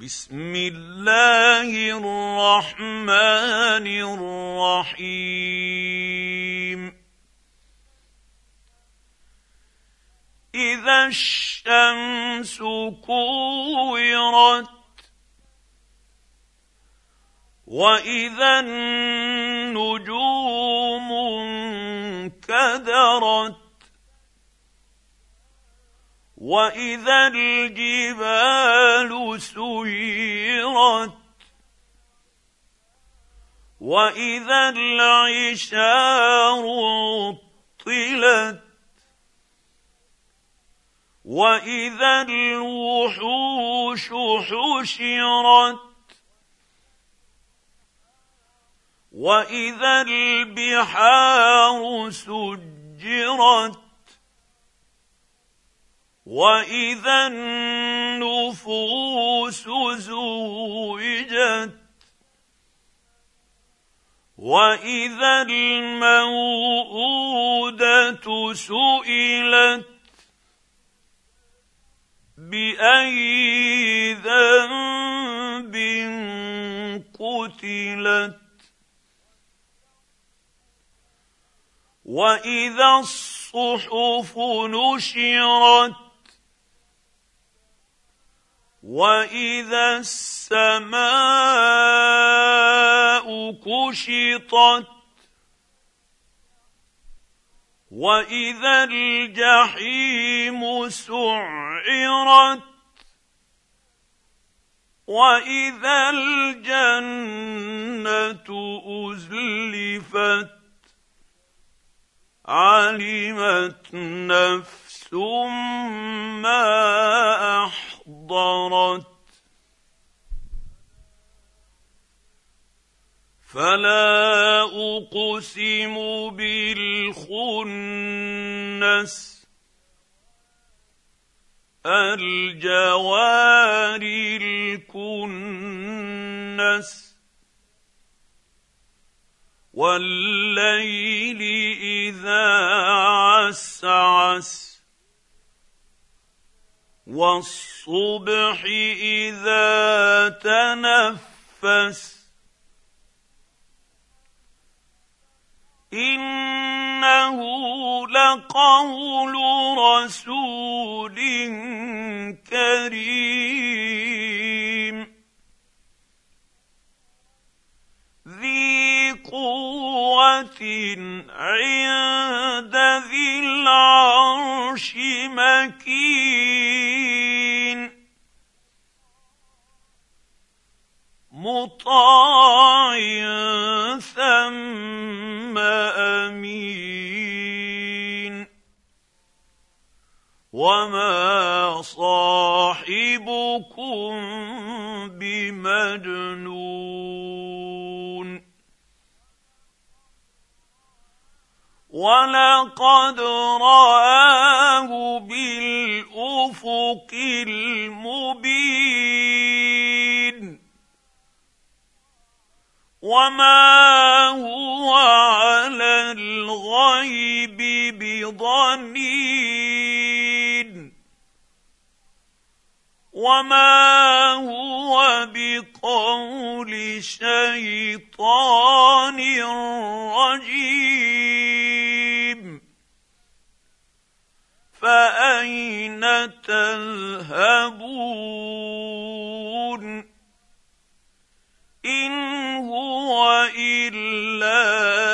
بسم الله الرحمن الرحيم. إذا الشمس كورت وإذا النجوم انكدرت واذا الجبال سيرت واذا العشار عطلت واذا الوحوش حشرت واذا البحار سجرت واذا النفوس زوجت واذا الموءوده سئلت باي ذنب قتلت واذا الصحف نشرت واذا السماء كشطت واذا الجحيم سعرت واذا الجنه ازلفت علمت نفس ما فلا أقسم بالخنس. الجوار الكنس. والليل إذا عسعس. والصبح إذا تنفس. إنه لقول رسول كريم. ذي قوة عند ذي العرش مكين. مطاع وما صاحبكم بمجنون ولقد راه بالافق المبين وما هو على الغيب بضنين وما هو بقول شيطان رجيم فاين تذهبون ان هو الا